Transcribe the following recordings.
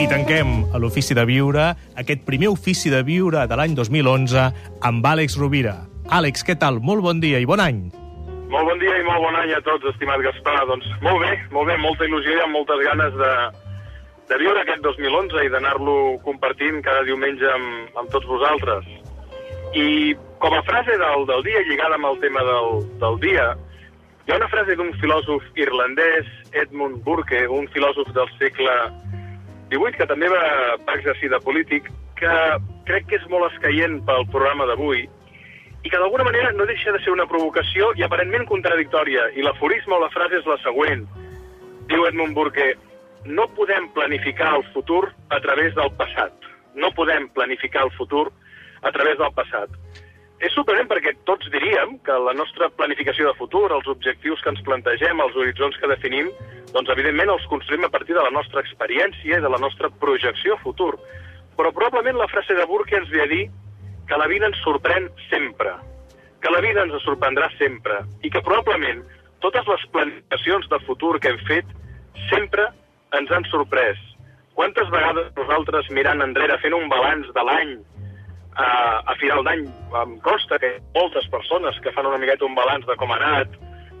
I tanquem a l'Ofici de Viure, aquest primer Ofici de Viure de l'any 2011, amb Àlex Rovira. Àlex, què tal? Molt bon dia i bon any. Molt bon dia i molt bon any a tots, estimat Gaspar. Doncs molt bé, molt bé, molta il·lusió i amb moltes ganes de, de viure aquest 2011 i d'anar-lo compartint cada diumenge amb, amb tots vosaltres. I com a frase del, del dia, lligada amb el tema del, del dia, hi ha una frase d'un filòsof irlandès, Edmund Burke, un filòsof del segle 18, que també va, va exercir de polític, que crec que és molt escaient pel programa d'avui i que d'alguna manera no deixa de ser una provocació i aparentment contradictòria. I l'aforisme o la frase és la següent. Diu Edmund Burke, no podem planificar el futur a través del passat. No podem planificar el futur a través del passat. És sorprenent perquè tots diríem que la nostra planificació de futur, els objectius que ens plantegem, els horitzons que definim, doncs evidentment els construïm a partir de la nostra experiència i de la nostra projecció a futur. Però probablement la frase de Burke ens ve a dir que la vida ens sorprèn sempre, que la vida ens sorprendrà sempre i que probablement totes les planificacions de futur que hem fet sempre ens han sorprès. Quantes vegades nosaltres mirant enrere, fent un balanç de l'any, a, a final d'any, em consta que moltes persones que fan una miqueta un balanç de com ha anat,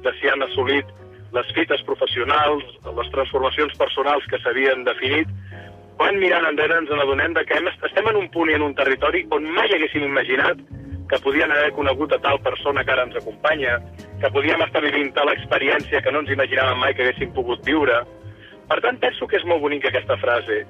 de si han assolit les fites professionals, les transformacions personals que s'havien definit, quan mirant enrere ens adonem que hem, estem en un punt i en un territori on mai haguéssim imaginat que podien haver conegut a tal persona que ara ens acompanya, que podíem estar vivint tal experiència que no ens imaginàvem mai que haguéssim pogut viure. Per tant, penso que és molt bonica aquesta frase.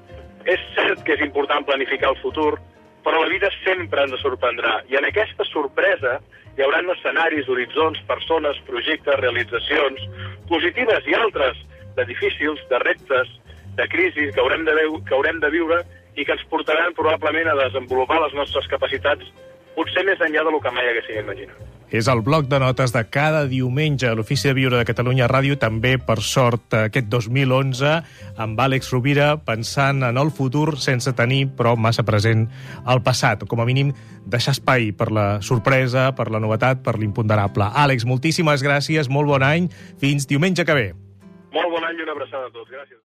És cert que és important planificar el futur, però la vida sempre ens sorprendrà. I en aquesta sorpresa hi haurà escenaris, horitzons, persones, projectes, realitzacions, positives i altres, de difícils, de reptes, de crisis que haurem de, que haurem de viure i que ens portaran probablement a desenvolupar les nostres capacitats potser més enllà del que mai haguéssim imaginat. És el bloc de notes de cada diumenge a l'Ofici de Viure de Catalunya Ràdio, també, per sort, aquest 2011, amb Àlex Rovira, pensant en el futur sense tenir, però, massa present el passat. Com a mínim, deixar espai per la sorpresa, per la novetat, per l'imponderable. Àlex, moltíssimes gràcies, molt bon any. Fins diumenge que ve. Molt bon any i una abraçada a tots. Gràcies.